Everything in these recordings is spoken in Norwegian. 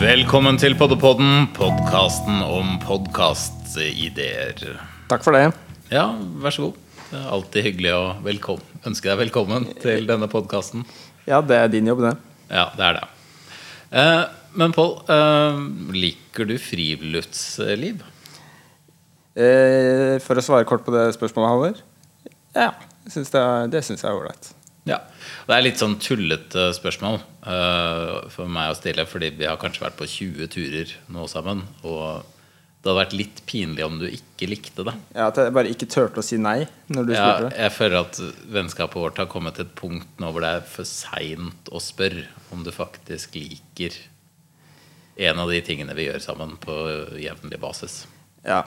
Velkommen til Poddepodden, podkasten om podkastideer. Takk for det. Ja, vær så god. Det er alltid hyggelig å ønske deg velkommen til denne podkasten. Ja, det er din jobb, det. Ja, det er det. Eh, men Pål, eh, liker du friluftsliv? Eh, for å svare kort på det spørsmålet, Halvor. Ja, jeg synes det, er- det syns jeg er ålreit. Ja. Det er litt sånn tullete spørsmål uh, for meg å stille, fordi vi har kanskje vært på 20 turer nå sammen. Og det hadde vært litt pinlig om du ikke likte det. Ja, At jeg bare ikke turte å si nei når du Ja, spurte. det. jeg føler at vennskapet vårt har kommet til et punkt nå hvor det er for seint å spørre om du faktisk liker en av de tingene vi gjør sammen på jevnlig basis. Ja.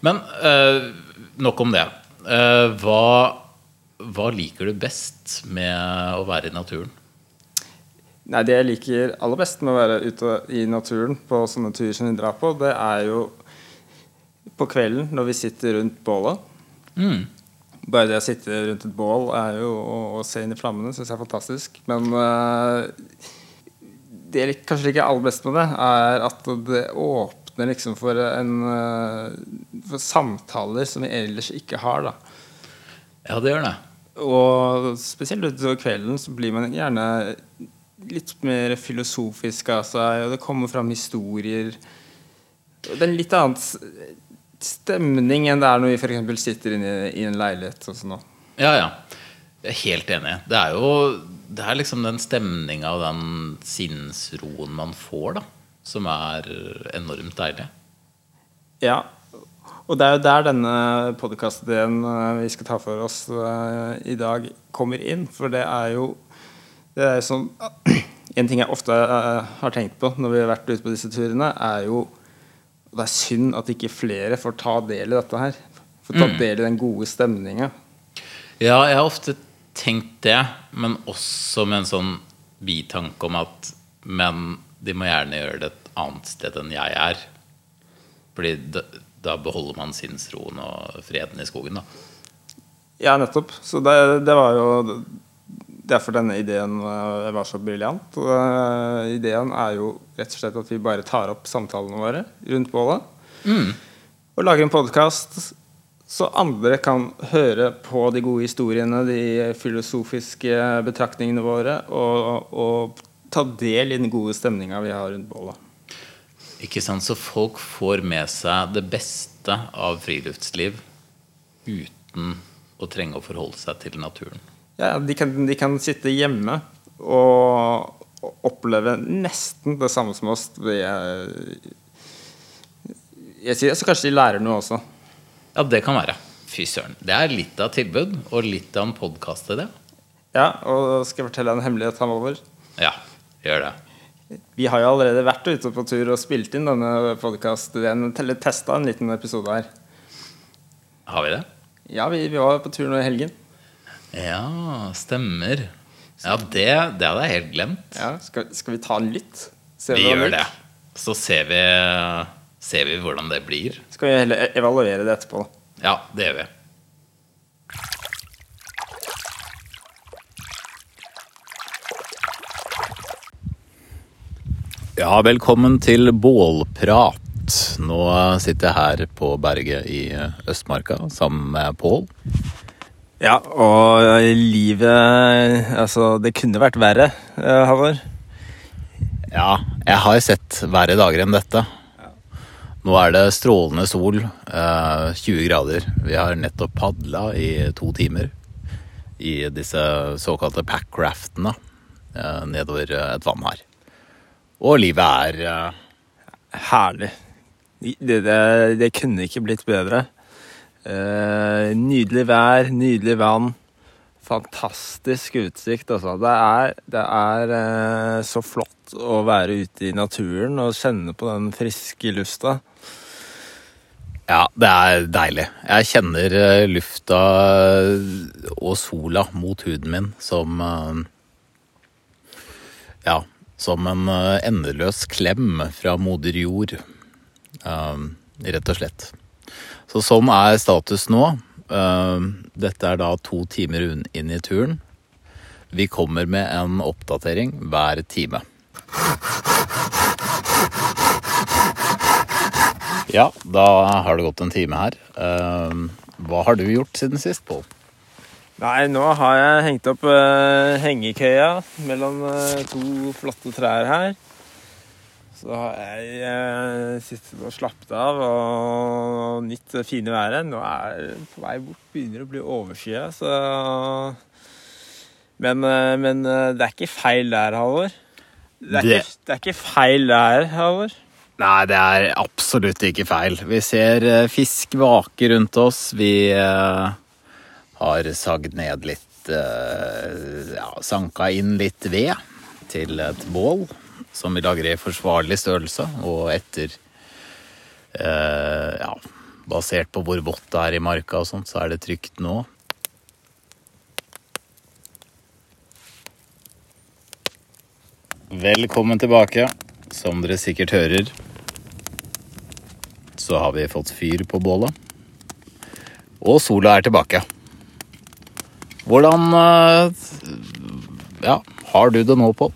Men øh, nok om det. Uh, hva, hva liker du best med å være i naturen? Nei, Det jeg liker aller best med å være ute i naturen på sånne turer som vi drar på, det er jo på kvelden når vi sitter rundt bålet. Mm. Bare det å sitte rundt et bål er jo, og, og se inn i flammene syns jeg er fantastisk. Men uh, det jeg kanskje liker aller best med det, er at det åpner liksom for en uh, For samtaler som vi ellers ikke har. da Ja, det gjør det. Og spesielt utover kvelden så blir man gjerne litt mer filosofisk av seg, og det kommer fram historier. Det er en litt annen stemning enn det er når vi f.eks. sitter inne i en leilighet. Og sånn. Ja, ja. Jeg er helt enig. Det er jo det er liksom den stemninga og den sinnsroen man får, da, som er enormt deilig. Ja. Og det er jo der denne podkastideen vi skal ta for oss eh, i dag, kommer inn. For det er jo det er sånn, En ting jeg ofte eh, har tenkt på når vi har vært ute på disse turene, er jo Det er synd at ikke flere får ta del i dette her. Får ta del i den gode stemninga. Ja, jeg har ofte tenkt det, men også med en sånn bitanke om at Men de må gjerne gjøre det et annet sted enn jeg er. Fordi da, da beholder man sinnsroen og freden i skogen, da. Ja, nettopp. Så det, det var jo derfor denne ideen eh, var så briljant. Eh, ideen er jo rett og slett at vi bare tar opp samtalene våre rundt bålet. Og lager en podkast så andre kan høre på de gode historiene, de filosofiske betraktningene våre, og, og ta del i den gode stemninga vi har rundt bålet. Ikke sant? Så folk får med seg det beste av friluftsliv uten å trenge å forholde seg til naturen. Ja, de kan, de kan sitte hjemme og, oppleve nesten det samme som oss. Jeg, jeg sier så kanskje de lærer noe også. Ja, det kan være. Fy søren. Det er litt av tilbud, og litt av en podkast i det. Ja, og skal jeg fortelle en hemmelighet fremover? Ja, gjør det. Vi har jo allerede vært ute på tur og spilt inn denne podkasten. Eller testa en liten episode her. Har vi det? Ja, vi, vi var på tur nå i helgen. Ja, stemmer. Ja, det, det hadde jeg helt glemt. Ja, skal, skal vi ta en lytt? Se Vi gjør det. Så ser vi, ser vi hvordan det blir. Skal vi heller evaluere det etterpå? Ja, det gjør vi. Ja, velkommen til bålprat. Nå sitter jeg her på berget i Østmarka sammen med Pål. Ja, og livet Altså, det kunne vært verre, Havar Halvor. Ja, jeg har sett verre dager enn dette. Nå er det strålende sol, eh, 20 grader. Vi har nettopp padla i to timer i disse såkalte packraftene eh, nedover et vann her. Og livet er eh, Herlig. Det, det, det kunne ikke blitt bedre. Eh, nydelig vær, nydelig vann. Fantastisk utsikt, altså. Det er, det er eh, så flott å være ute i naturen og kjenne på den friske lufta. Ja, det er deilig. Jeg kjenner eh, lufta og sola mot huden min som Ja, som en endeløs klem fra moder jord. Rett og slett. Så sånn er status nå. Um, dette er da to timer inn i turen. Vi kommer med en oppdatering hver time. Ja, da har det gått en time her. Um, hva har du gjort siden sist, Pål? Nei, nå har jeg hengt opp eh, hengekøya mellom eh, to flotte trær her. Så har jeg eh, sittet og slappet av og nytt det fine været. Nå er det på vei bort, begynner å bli overskyet, så Men, eh, men eh, det er ikke feil der, Halvor. Det Det- det er ikke feil der, Halvor. Nei, det er absolutt ikke feil. Vi ser eh, fisk vake rundt oss. Vi eh, har sagd ned litt eh, Ja, sanka inn litt ved til et bål som vi lager i forsvarlig størrelse, og etter eh, Ja, basert på hvor vått det er i marka og sånt, så er det trygt nå. Velkommen tilbake. Som dere sikkert hører, så har vi fått fyr på bålet. Og sola er tilbake. Hvordan eh, Ja, har du det nå, Pål?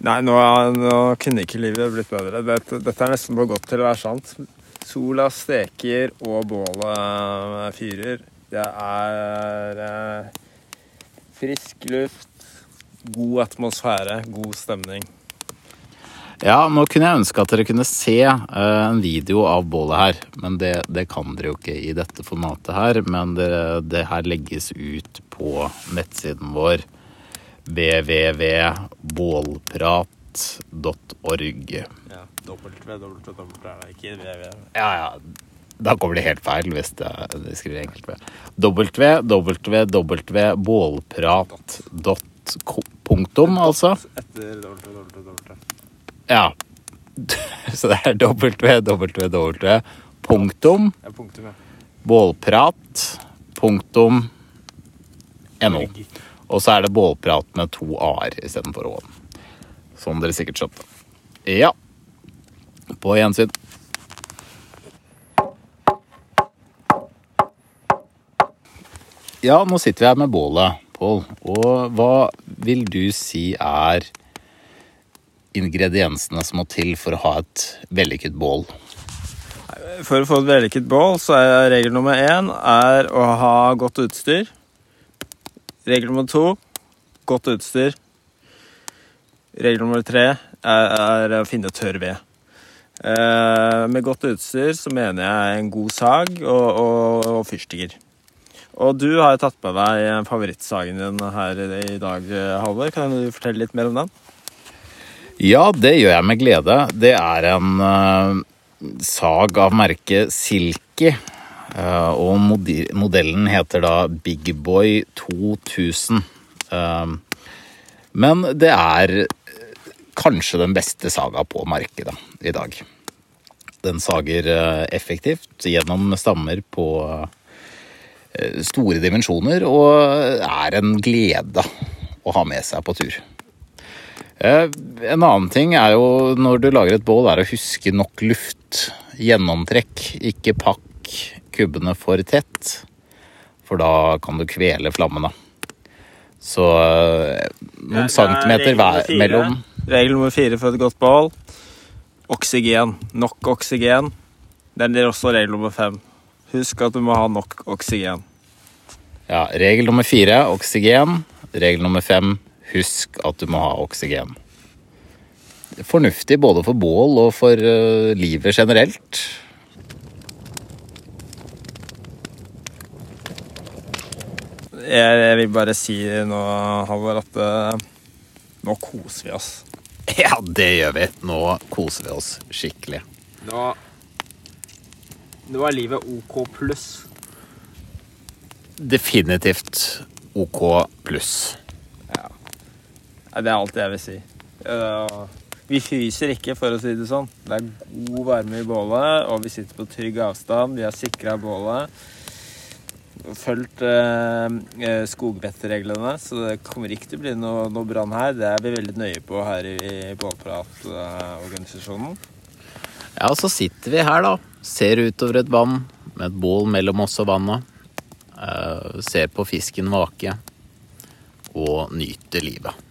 Nei, nå, nå kunne ikke livet blitt bedre. Dette, dette er nesten for godt til å være sant. Sola steker og bålet fyrer. Det er eh, frisk luft, god atmosfære, god stemning. Ja, nå kunne jeg ønske at dere kunne se eh, en video av bålet her. Men det, det kan dere jo ikke i dette formatet her. Men det, det her legges ut på nettsiden vår www.bålprat.org. Ja, dobbelt ved. Ikke ved. Ja, ja. Da kommer det helt feil hvis det, det skriver enkelt V. www.bålprat.punktum, altså. Etter ved. Ja. Så det er www. Punktum Ja, punktum, ja. bålprat.no. Og så er det bålprat med to a-er istedenfor å-en. Som dere sikkert skjønte. Ja. På gjensyn. Ja, nå sitter vi her med bålet, Pål. Og hva vil du si er ingrediensene som må til for å ha et vellykket bål? For å få et vellykket bål, så er regel nummer én er å ha godt utstyr. Regel nummer to godt utstyr. Regel nummer tre er, er å finne tørr ved. Eh, med godt utstyr så mener jeg en god sag og, og, og fyrstikker. Og du har tatt med deg favorittsagen din her i dag, Halvor. Kan du fortelle litt mer om den? Ja, det gjør jeg med glede. Det er en uh, sag av merket Silky. Eh, og modellen heter da Big Boy 2000. Eh, men det er kanskje den beste saga på markedet i dag. Den sager eh, effektivt gjennom stammer på eh, store dimensjoner og er en glede å ha med seg på tur. Eh, En annen ting er jo når du lager et bål, er å huske nok luft. Gjennomtrekk. Ikke pakk kubbene for tett, for da kan du kvele flammene. Så eh, noen centimeter hver mellom Regel nummer fire for et godt bål. Oksygen. Nok oksygen. Den blir også regel nummer fem. Husk at du må ha nok oksygen. Ja, regel nummer fire oksygen. Regel nummer fem husk at du må ha oksygen. Fornuftig både for bål og for eh, livet generelt. Jeg, jeg vil bare si nå, Halvor, at eh, nå koser vi oss. Ja, det gjør vi. Nå koser vi oss skikkelig. Nå, nå er livet OK pluss. Definitivt OK pluss. Ja. Det er alt jeg vil si. Eh, vi fryser ikke, for å si det sånn. Det er god varme i bålet, og vi sitter på trygg avstand. Vi har sikra bålet. Fulgt eh, eh, skogvettreglene, så det kommer ikke til å bli noe, noe brann her. Det er vi veldig nøye på her i, i Bålpratorganisasjonen. Ja, og så sitter vi her, da. Ser utover et vann med et bål mellom oss og vannet. Eh, ser på fisken vake. Og nyter livet.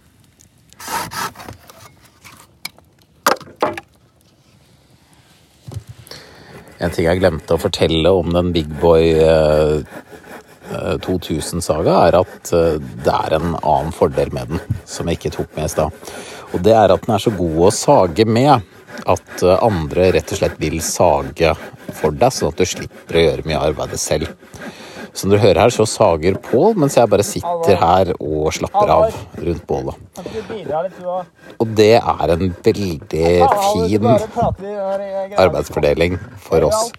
En ting jeg glemte å fortelle om den Big Boy eh, 2000-saga, er at eh, det er en annen fordel med den, som jeg ikke tok med i stad. Og det er at den er så god å sage med at eh, andre rett og slett vil sage for deg, sånn at du slipper å gjøre mye av arbeidet selv. Som dere hører her, så sager Pål, mens jeg bare sitter her og slapper av rundt bålet. Og det er en veldig fin arbeidsfordeling for oss.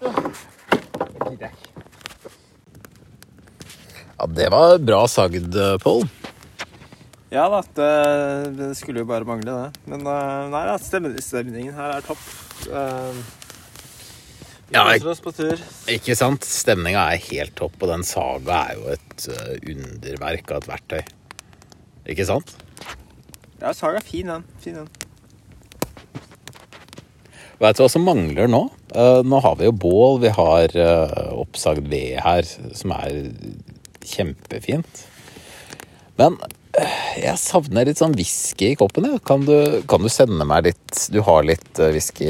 Ja, det var bra sagd, Pål. Ja da, det, det skulle jo bare mangle, det. Men eh, nei da, stemningen her er topp. Eh, Vi Ja, jeg- oss på tur. Ikke sant? Stemninga er helt topp, og den saga er jo et eh, underverk av et verktøy. Ikke sant? Ja, saga er fin, den. Fin, den. Vet du hva som mangler nå? Eh, nå har vi jo bål, vi har eh, oppsagd ved her, som er kjempefint. Men eh, jeg savner litt sånn whisky i koppen. Ja. Kan, du, kan du sende meg litt Du har litt eh, whisky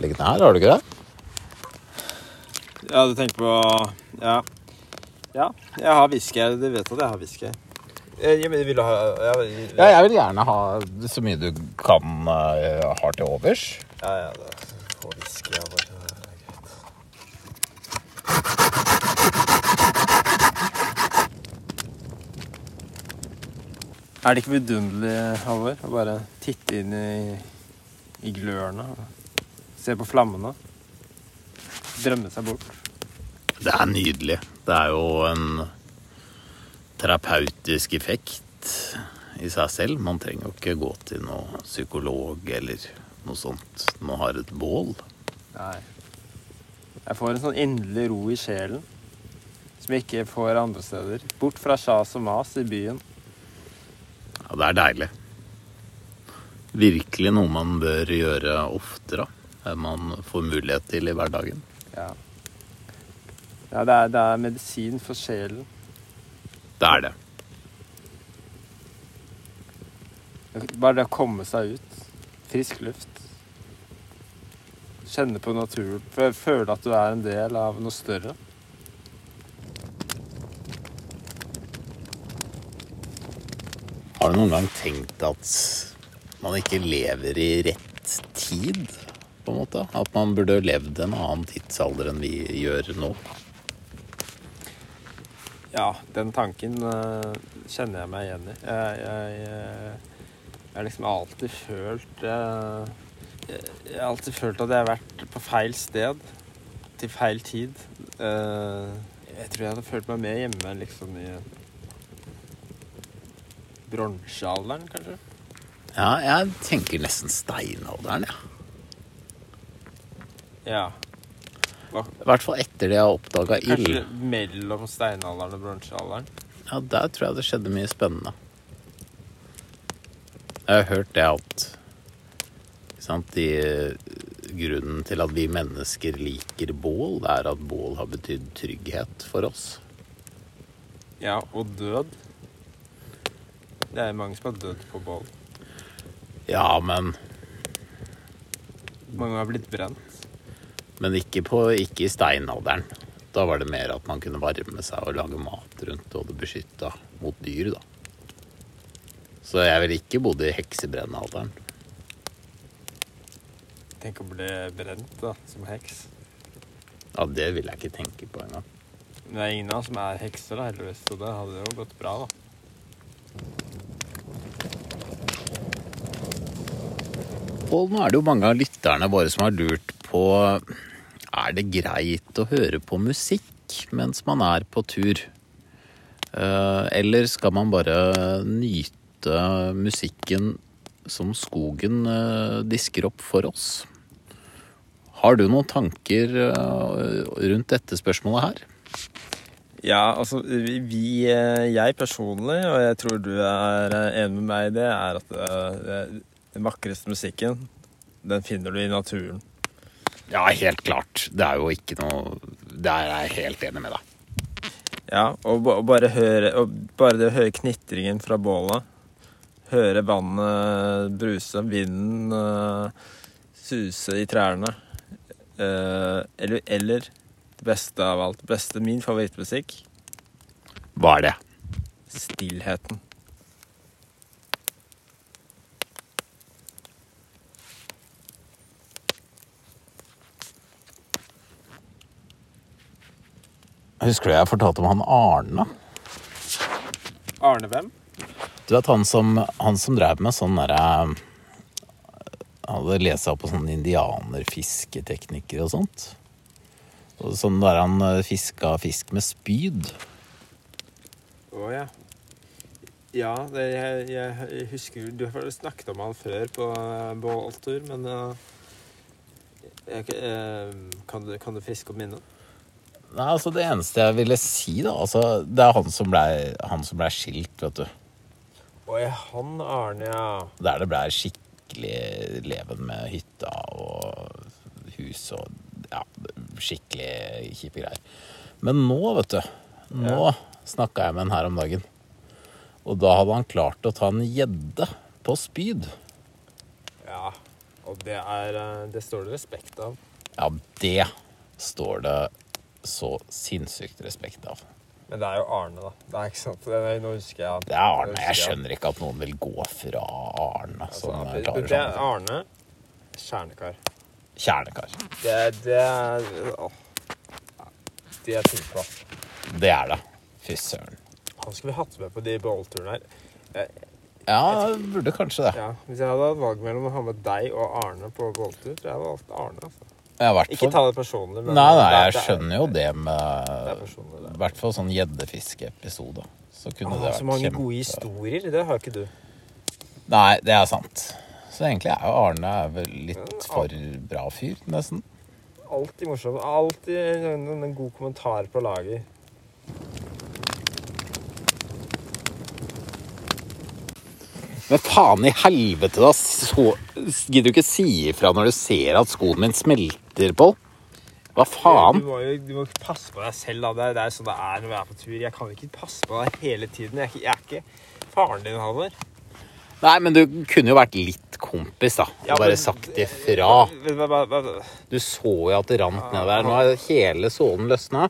liggende her, har du ikke det? Ja, du tenker på Ja. Ja, jeg har whisky. her. Du vet at jeg har whisky. Eh, men Vil jeg, ha ja, Ja, jeg vil gjerne ha så mye du kan uh, har til overs. ja, ja, det får whisky. Ja, bare. Det er greit. Er det ikke vidunderlig, Halvor, å bare titte inn i, i glørne? og Se på flammene? Drømme seg bort? Det er nydelig. Det er jo en terapeutisk effekt i seg selv. Man trenger jo ikke gå til noen psykolog eller noe sånt når man har et bål. Nei. Jeg får en sånn inderlig ro i sjelen som jeg ikke får andre steder. Bort fra sjas og mas i byen. Ja, det er deilig. Virkelig noe man bør gjøre oftere enn man får mulighet til i hverdagen. Ja, ja det, er, det er medisin for sjelen. Det er det. Bare det å komme seg ut. Frisk luft. Kjenne på naturen. Føle at du er en del av noe større. Har du noen gang tenkt at man ikke lever i rett tid, på en måte? At man burde levd en annen tidsalder enn vi gjør nå? Ja, den tanken uh, kjenner jeg meg igjen i. Jeg, eh, har liksom alltid følt uh, jeg har alltid følt at jeg har vært på feil sted til feil tid. Uh, jeg tror jeg hadde følt meg mer hjemme liksom i bronsealderen, kanskje. Ja, jeg tenker nesten steinalderen, ja. Ja. Hva, I hvert fall etter det jeg oppdaga kanskje mellom steinalderen og bronsealderen. Ja, der tror jeg det skjedde mye spennende. Jeg har hørt det at sant, de, Grunnen til at vi mennesker liker bål, det er at bål har betydd trygghet for oss. Ja, og død. Det er mange som har dødd på bål. Ja, men, Mange har blitt brent. men ikke, på, ikke i steinalderen. Da var det mer at man kunne varme seg og lage mat rundt og det beskytta mot dyr, da. Så jeg ville ikke bodd i heksebrennalderen. Tenk å bli brent da, som heks. Ja, det vil jeg ikke tenke på engang. Men det er ingen av oss som er hekser, da, heldigvis, så det hadde jo gått bra, da. Og nå er det jo mange av lytterne våre som har lurt på Er det greit å høre på musikk mens man er på tur? Eh, Eller skal man bare nyte musikken som skogen eh, disker opp for oss? Har du noen tanker eh, rundt dette spørsmålet her? Ja, altså vi, eh, Jeg personlig, og jeg tror du er eh, enig med meg i det, er at eh, den vakreste musikken, den finner du i naturen. Ja, helt klart. Det er jo ikke noe Der er jeg helt enig med deg. Ja, og, og bare høre og Bare det å høre knitringen fra bålet, høre vannet bruse, vinden uh, suse i trærne, uh, eller, eller det beste av alt, det beste, min favorittmusikk, Hva er det? stillheten. Husker du jeg fortalte om han Arne? Arne hvem? Du vet han som, han som drev med sånn derre Han hadde lest seg opp på sånne indianerfisketeknikker og sånt. Og sånn der han eh, fiska fisk med spyd. Å ja. Ja, det, jeg, jeg, jeg husker Du har snakket om han før på uh, båltur, men eh, jeg, eh, kan, du, kan du friske opp minnet? Nei, altså Det eneste jeg ville si, da altså, Det er han som blei ble skilt, vet du. Å ja, han Arne, ja. Der det blei skikkelig leven med hytta og hus og ja, skikkelig kjipe greier. Men nå, vet du Nå Ja. snakka jeg med en her om dagen. Og da hadde han klart å ta en gjedde på spyd. Ja, og det er eh, Det står det respekt av. Ja, det står det så sinnssykt respekt av. Men det er jo Arne, da. Det er ikke sant? Det er, nå husker jeg Det er Arne. Jeg skjønner ikke at noen vil gå fra Arne Altså, klarer det, det er sånn. Arne. Kjernekar. Kjernekar. Det, det er åh. Det er ting på. Det er det. Fy søren. Han skulle vi hatt med på de bålturene her. Ja, burde kanskje det. Ja, Hvis jeg hadde hatt valg mellom å ha med deg og Arne på båltur, tror jeg hadde valgt Arne. altså. Ikke ta det personlig, men Nei, nei, jeg er- skjønner jo det med. I hvert fall sånn gjeddefiskeepisode. Så kunne ah, det kjempe så mange kjempe- gode historier. Det har ikke du. Nei, det er sant. Så egentlig er jo Arne er vel litt for bra fyr, nesten. Alltid morsom. Alltid en, en god kommentar på laget. Men faen i helvete, da! Så, gidder du ikke si ifra når du ser at skoen min smelter på? Hva faen? Du må jo du må passe på deg selv. da. Det er, det er sånn det er når vi er på tur. Jeg kan ikke passe på deg hele tiden. Jeg er ikke, jeg er ikke faren din, Halvor. Nei, men du kunne jo vært litt kompis, da. Og Ja, bare men- sagt ifra. Du så jo at det rant ned der. Nå er hele sålen løsna.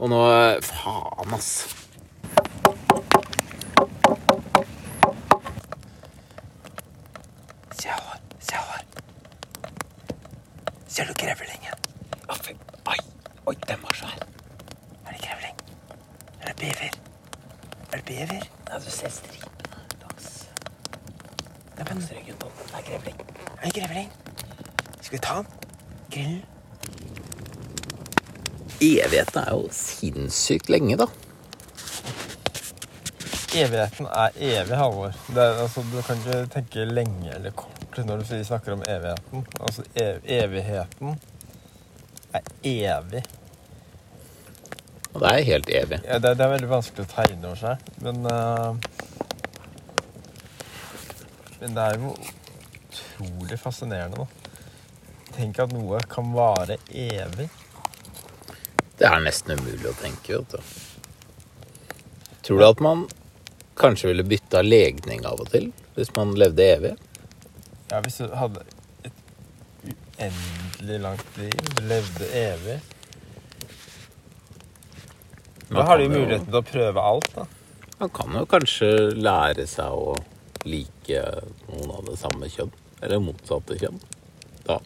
Og nå Faen, ass. Se, her. Se, her. Ser du grevlingen? Oi, oi, den var svær. Er det grevling? Er det bever? Er det bever? Ja, du ser langs Nei, er ryggen på den. Det er grevling. Er grevling? Skal vi ta den? Grillen? Evigheten er jo sinnssykt lenge, da. Evigheten er evig, Halvor. Altså, du kan ikke tenke lenge eller kort når du snakker om evigheten. Altså, ev evigheten er evig. Og det er helt evig. Ja, det, det er veldig vanskelig å tegne over seg, men eh, Men det er jo utrolig fascinerende, da. Tenk at noe kan vare evig. Det er nesten umulig å tenke, vet du. Tror du at man kanskje ville bytta legning av og til? Hvis man levde evig? Ja, hvis du hadde et uendelig langt liv, du levde evig Da har du jo- muligheten til å prøve alt, da. Man kan jo kanskje lære seg å like noen av det samme kjønn. Eller motsatte kjønn. Da.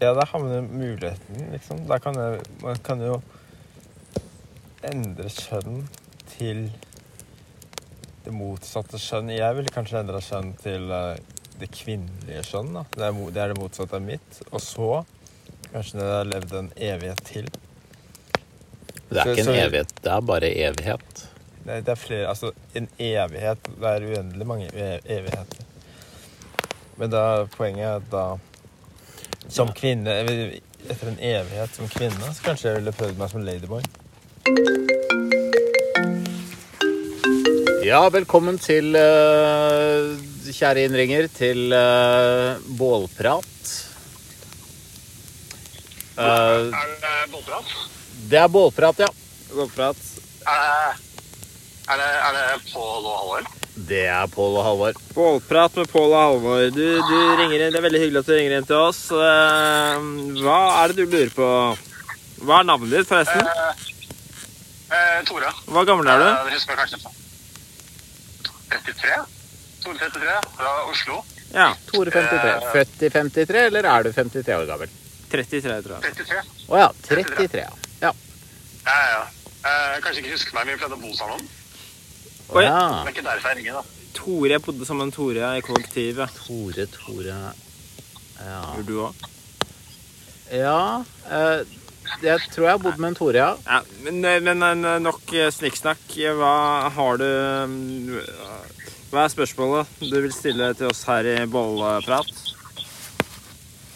Ja, man jo muligheten, liksom. Da kan jeg, man kan jo endre kjønn til det motsatte kjønn. Jeg ville kanskje endra kjønn til eh, det kvinnelige kjønn. da. Det er, det er det motsatte av mitt. Og så, kanskje jeg har levd en evighet til Det er Så- ikke en så- evighet, det er bare evighet. Det, det er flere Altså, en evighet Det er uendelig mange e- evigheter. Men da, poenget er at da Som kvinne Etter en evighet som kvinne, så kanskje jeg ville prøvd meg som ladyboy. Ja, velkommen til eh, kjære innringer til eh, bålprat. Eh, Er det bålprat? det er bålprat, ja. Bålprat. Det, er det, er det Pål og Halvor? Det er Pål og Halvor. Bålprat med Pål og Halvor. Du, du ringer inn. Det er veldig hyggelig at du ringer inn til oss. Eh, Hva er det du lurer på? Hva er navnet ditt, forresten? Eh, eh, Tore. Hva gammel er du? Eh, husker kanskje 33? Tore 33 fra Oslo. Ja. Tore 53. Født i 53, eller er du 53 år gammel? 33, tror jeg. 33? Å ja. 33, ja. ja. Ja, ja, ja. Eh, kanskje ikke husker meg, men vi pleide å bo sammen. Oi. ja. Det er ikke derfor jeg ringer, da. Tore. Jeg bodde sammen med Tore i kollektivet. Tore, Tore Ja. Gjør du òg? ja eh, jeg tror jeg har bodd med en Tore, ja. Ja, men, men eh, nok eh, snikksnakk. Hva har du eh, Hva er spørsmålet du vil stille til oss her i Bolleprat?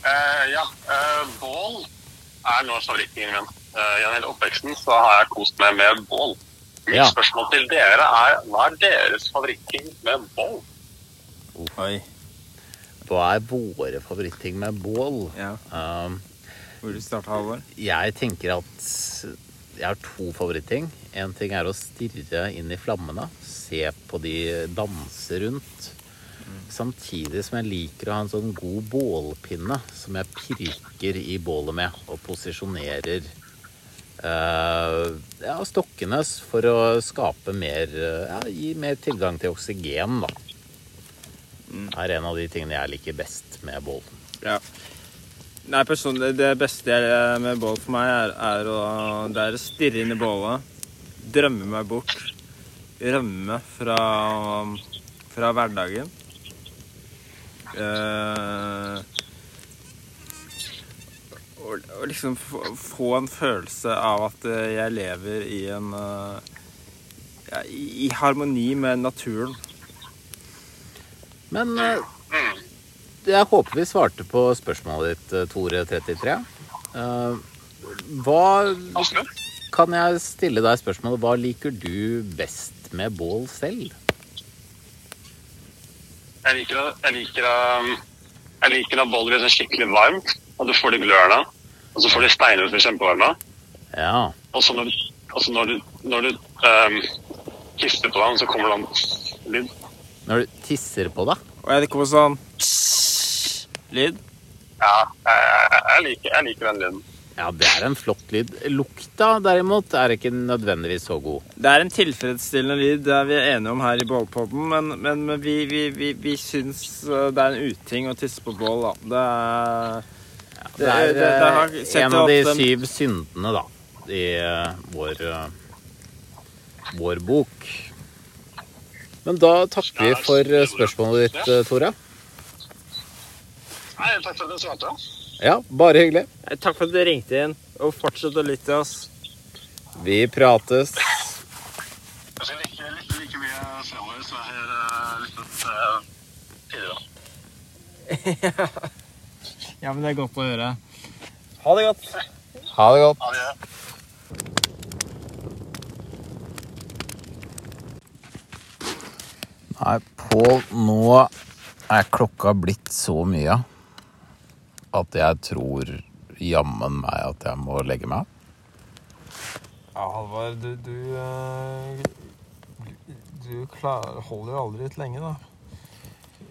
Eh, ja, eh, bål er nå favorittingen min. Eh, gjennom hele oppveksten så har jeg kost meg med bål. Mitt Ja. spørsmål til dere er, hva er deres favorittting med bål? Oi. Hva er våre favoritting med bål? Ja. Um, Hvor du starta, Halvor? jeg tenker at jeg har to favoritting. En ting er å stirre inn i flammene, se på de danse rundt. Samtidig som jeg liker å ha en sånn god bålpinne som jeg pirker i bålet med og posisjonerer ja, stokkene for å skape mer eh, ja, Gi mer tilgang til oksygen, da. er en av de tingene jeg liker best med bål. Ja. Nei, personlig, det beste jeg, med bål for meg er, er, å, det er å stirre inn i bålet, drømme meg bort, rømme fra, fra hverdagen. Eh, og, og liksom få, få en følelse av at eh, jeg lever i en eh, ja, i, I harmoni med naturen. Men eh, jeg håper vi svarte på spørsmålet ditt, eh, Tore33. Eh, hva Kan jeg stille deg spørsmålet hva liker du best med bål selv? Jeg liker, det jeg liker, det, jeg liker når bollen blir sånn skikkelig varmt, og du får det glørne, og så får de steiner som er kjempevarme. Ja. Og så når, du- og så når du, når du um, tisser på den, så kommer det en lyd. Når du tisser på deg? Og jeg kommer sånn lyd. Ja, jeg, jeg, liker, jeg liker den lyden. Ja, det er en flott lyd. Lukta derimot er ikke nødvendigvis så god. Det er en tilfredsstillende lyd, det er vi enige om her i Bålpodden, men, men, men vi, vi, vi, vi syns uh, det er en uting å tisse på bål, da. Det er Det er det- det har- eh, en av de syv syndene, da, i eh, vår, eh, vår bok. Men da takker vi for spørsmålet ditt, Tore. Nei, takk for at du svarte. Ja, bare hyggelig. Takk for at du ringte inn, og fortsett å lytte til oss. Vi prates. Jeg skal like, like, like mye fremover som jeg har lyttet tidligere. Ja, men det er godt å høre. Ha det godt. Ha det godt. Ha det. Nei, Pål, nå er klokka blitt så mye at jeg tror jammen meg at jeg må legge meg. Ja, Halvard, du du, du, du klar, holder jo aldri ut lenge, da.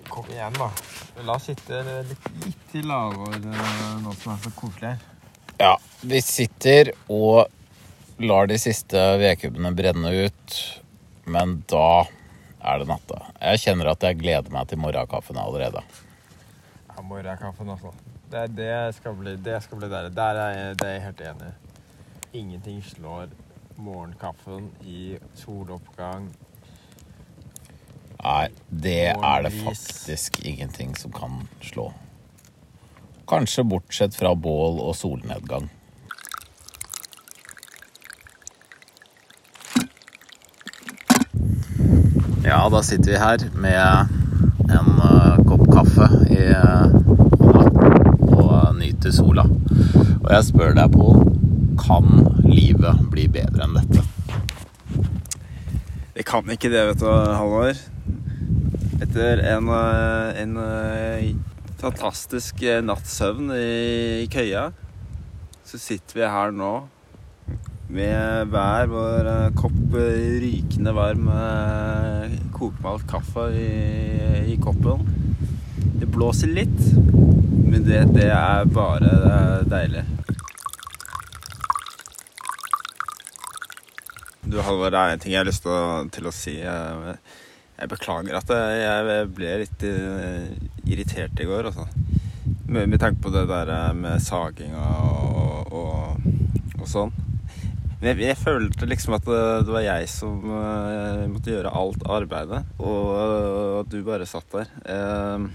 Kom igjen, da. La oss sitte litt, litt lavere nå som er så koselig her. Ja, vi sitter og lar de siste vedkubbene brenne ut, men da er det natta. Jeg kjenner at jeg gleder meg til morgenkaffen allerede. Ja, morgenkaffen, altså. Det, det, skal bli, det skal bli deilig. Der er jeg, det er jeg helt enig i. Ingenting slår morgenkaffen i soloppgang. Nei, det er det faktisk ingenting som kan slå. Kanskje bortsett fra bål og solnedgang. Ja, da sitter vi her med en uh, kopp kaffe i hånda uh, og nyter sola. Og jeg spør deg, Pål, kan livet bli bedre enn dette? Det kan ikke det, vet du, Halvor. Etter en, eh, en eh, fantastisk nattsøvn i, køya, så sitter vi her nå med hver vår eh, kopp eh, rykende varm eh, kokmalt kaffe i, i koppen. Det blåser litt, men det, det er bare eh, deilig. Du, Halvor, det er en ting jeg har lyst til å, til å si. Jeg, jeg beklager at jeg, jeg ble litt eh, irritert i går, altså. Med, med tanke på det der eh, med saginga og, og, og sånn. Men jeg, jeg følte liksom at det, det var jeg som eh, måtte gjøre alt arbeidet, og at du bare satt der. Eh,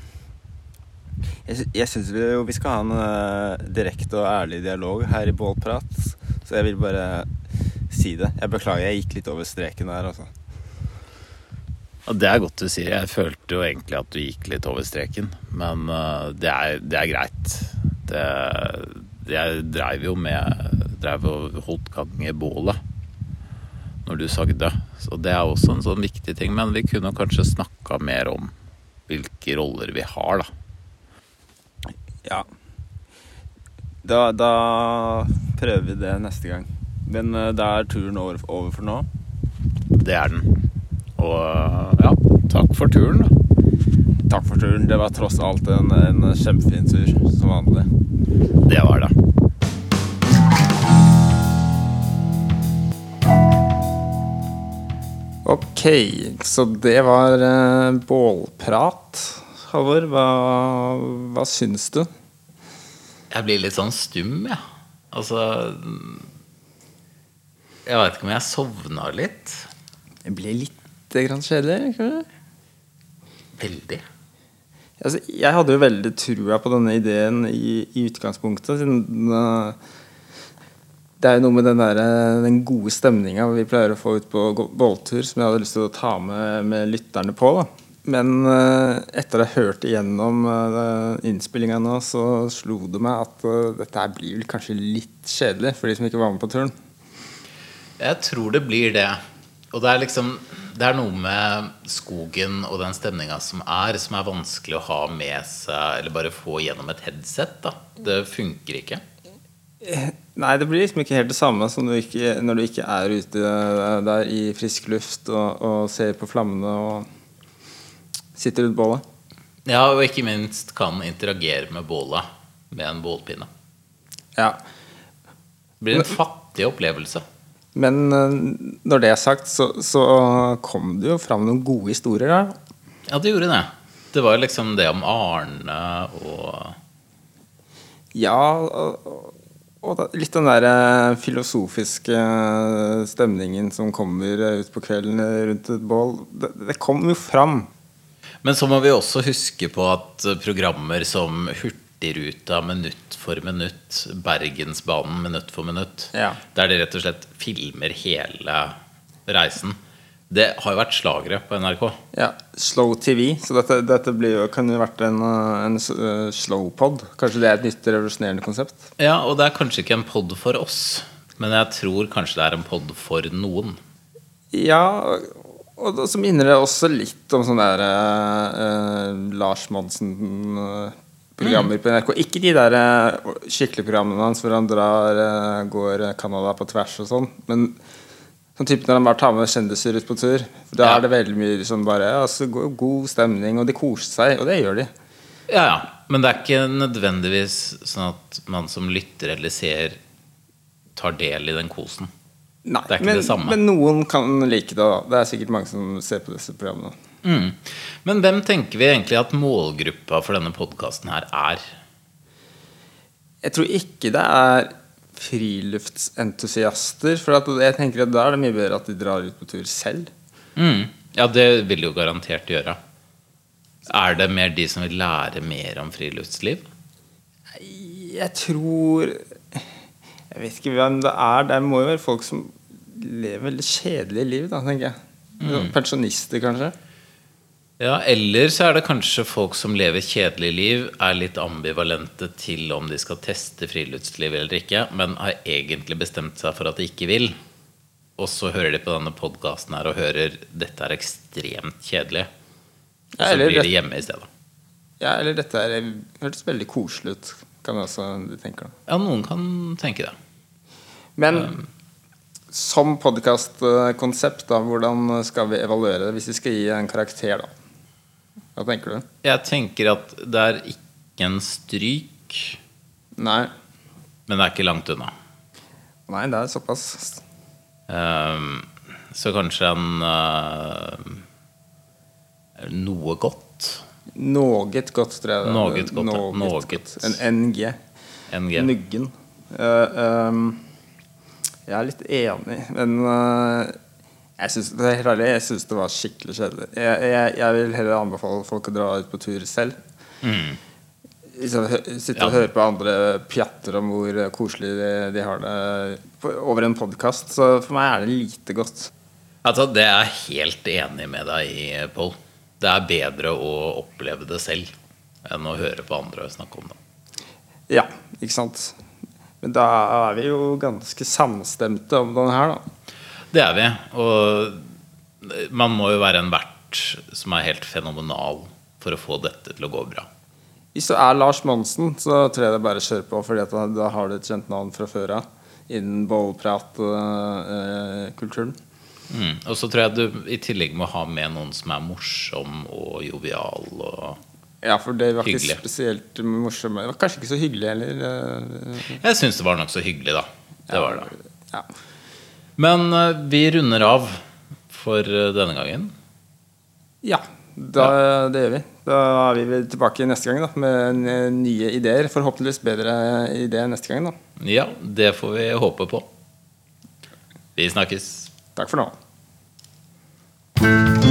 jeg, jeg syns vi, vi skal ha en eh, direkte og ærlig dialog her i Bålprat, så jeg vil bare si det. Jeg beklager, jeg gikk litt over streken der, altså. Det er godt du sier. Jeg følte jo egentlig at du gikk litt over streken. Men eh, det, er, det er greit. Det, jeg dreiv jo med Dreiv og holdt gang i bålet når du sagde. Så det er også en sånn viktig ting. Men vi kunne kanskje snakka mer om hvilke roller vi har, da. Ja. Da, da prøver vi det neste gang. Men eh, da er turen over, over for nå. Det er den. Og eh, ja, takk for turen, da. Takk for turen. Det var tross alt en, en kjempefin tur, som vanlig. Det var det. Ok, så det var eh, bålprat. Halvor, hva, hva syns du? Jeg blir litt sånn stum, jeg. Altså Jeg veit ikke om jeg sovna litt. Jeg ble litt grann kjedelig, kanskje? Veldig. Altså, jeg hadde jo veldig trua på denne ideen i, i utgangspunktet. Siden den, eh, det er jo noe med den, der, eh, den gode stemninga vi pleier å få ut på båltur, som jeg hadde lyst til å ta med, med lytterne på. da Men eh, etter å ha hørt igjennom uh, innspillinga nå, så slo det meg at dette her blir vel kanskje litt kjedelig for de som ikke var med på turen. Jeg tror det blir det. Og det er liksom Det er noe med skogen og den stemninga som er, som er vanskelig å ha med seg eller bare få gjennom et headset. da Det funker ikke. Nei, det blir liksom ikke helt det samme som du ikke, når du ikke er ute der i frisk luft og, og ser på flammene og sitter rundt bålet. Ja, og ikke minst kan interagere med bålet med en bålpinne. Ja. Det blir en fattig opplevelse. Men eh, når det er sagt, så, så kom det jo fram noen gode historier der. Ja, det gjorde det. Det var liksom det om Arne og Ja, og, og litt den der eh, filosofiske eh, stemningen som kommer ut på kvelden rundt et bål. Det, det kom jo fram. Men så må vi også huske på at programmer som Hurtigruta minutt for minutt, Bergensbanen minutt for minutt, Ja. der de rett og slett filmer hele reisen, det har jo vært slagere på NRK. Ja, Slow TV. Så dette, dette blir jo, kan jo vært en, eh, en uh, slowpod. Kanskje det er et nytt revolusjonerende konsept? Ja, og det er kanskje ikke en pod for oss, men jeg tror kanskje det er en pod for noen. Ja, og da, så minner det også litt om sånn der eh, Lars Monsen-programmer på NRK. Ikke de der eh, skikkelige programmene hans hvor han drar, eh, går Canada på tvers og sånn. Men sånn type når han bare tar med kjendiser ut på tur. For Da Ja. er det veldig mye sånn bare altså, God stemning, og de koser seg. Og det gjør de. Ja, ja. Men det er ikke nødvendigvis sånn at man som lytter eller ser tar del i den kosen. Nei, Det er ikke men, det samme. men noen kan like det. da Det er sikkert mange som ser på disse programmene. Mm. Men hvem tenker vi egentlig at målgruppa for denne podkasten her er? Jeg tror ikke det er friluftsentusiaster. For jeg tenker at da er det mye bedre at de drar ut på tur selv. Mm. Ja, det vil jo garantert gjøre. Er det mer de som vil lære mer om friluftsliv? Jeg tror Jeg vet ikke hvem det er. Det må jo være folk som lever veldig kjedelige liv, da, tenker jeg. Pensjonister, kanskje. Ja, Eller så er det kanskje folk som lever kjedelige liv, er litt ambivalente til om de skal teste friluftsliv eller ikke, men har egentlig bestemt seg for at de ikke vil. og så hører de på denne podkasten her og hører dette er ekstremt kjedelig. Og så blir de hjemme i stedet. Ja, eller dette er, hørtes veldig koselig ut, kan jeg også tenke deg. Ja, noen kan tenke det. Men som podkastkonsept, da, hvordan skal vi evaluere det hvis vi skal gi en karakter, da? Hva tenker du? Jeg tenker at det er ikke en stryk, Nei. men det er ikke langt unna. Nei, det er såpass. Um, så kanskje en uh, noe godt. Noe godt, tror jeg. det. Noget godt, ja. Noget Noget. godt. En NG. NG. Nuggen. Uh, um, jeg er litt enig, men eh, jeg syns det, det var skikkelig kjedelig. Jeg, jeg, jeg vil heller anbefale folk å dra ut på tur selv. Mm. Liksom, Sitte og Ja. høre på andre pjatter om hvor koselig de, de har det over en podkast. Så for meg er det lite godt. Altså, det er jeg helt enig med deg i, Pål. Det er bedre å oppleve det selv enn å høre på andre snakke om det. Ja, ikke sant? Men da er vi jo ganske samstemte om den her, da. Det er vi. Og man må jo være en vert som er helt fenomenal for å få dette til å gå bra. Hvis du er Lars Monsen, så tror jeg det bare kjør på, Fordi da, har du et kjent navn fra før av innen bollpratkulturen. Mm. Og så tror jeg du i tillegg må ha med noen som er morsom og jovial. Og ja, for det var ikke spesielt morsomt. Det var kanskje ikke så hyggelig heller. eh, jeg syns det var nokså hyggelig, da. Det var det. Ja. Men eh, vi runder av for eh, denne gangen. ja da, det gjør vi. Da er vi tilbake neste gang da, med nye ideer. Forhåpentligvis bedre ideer neste gang. da Ja, det får vi håpe på. Vi snakkes. Takk for nå.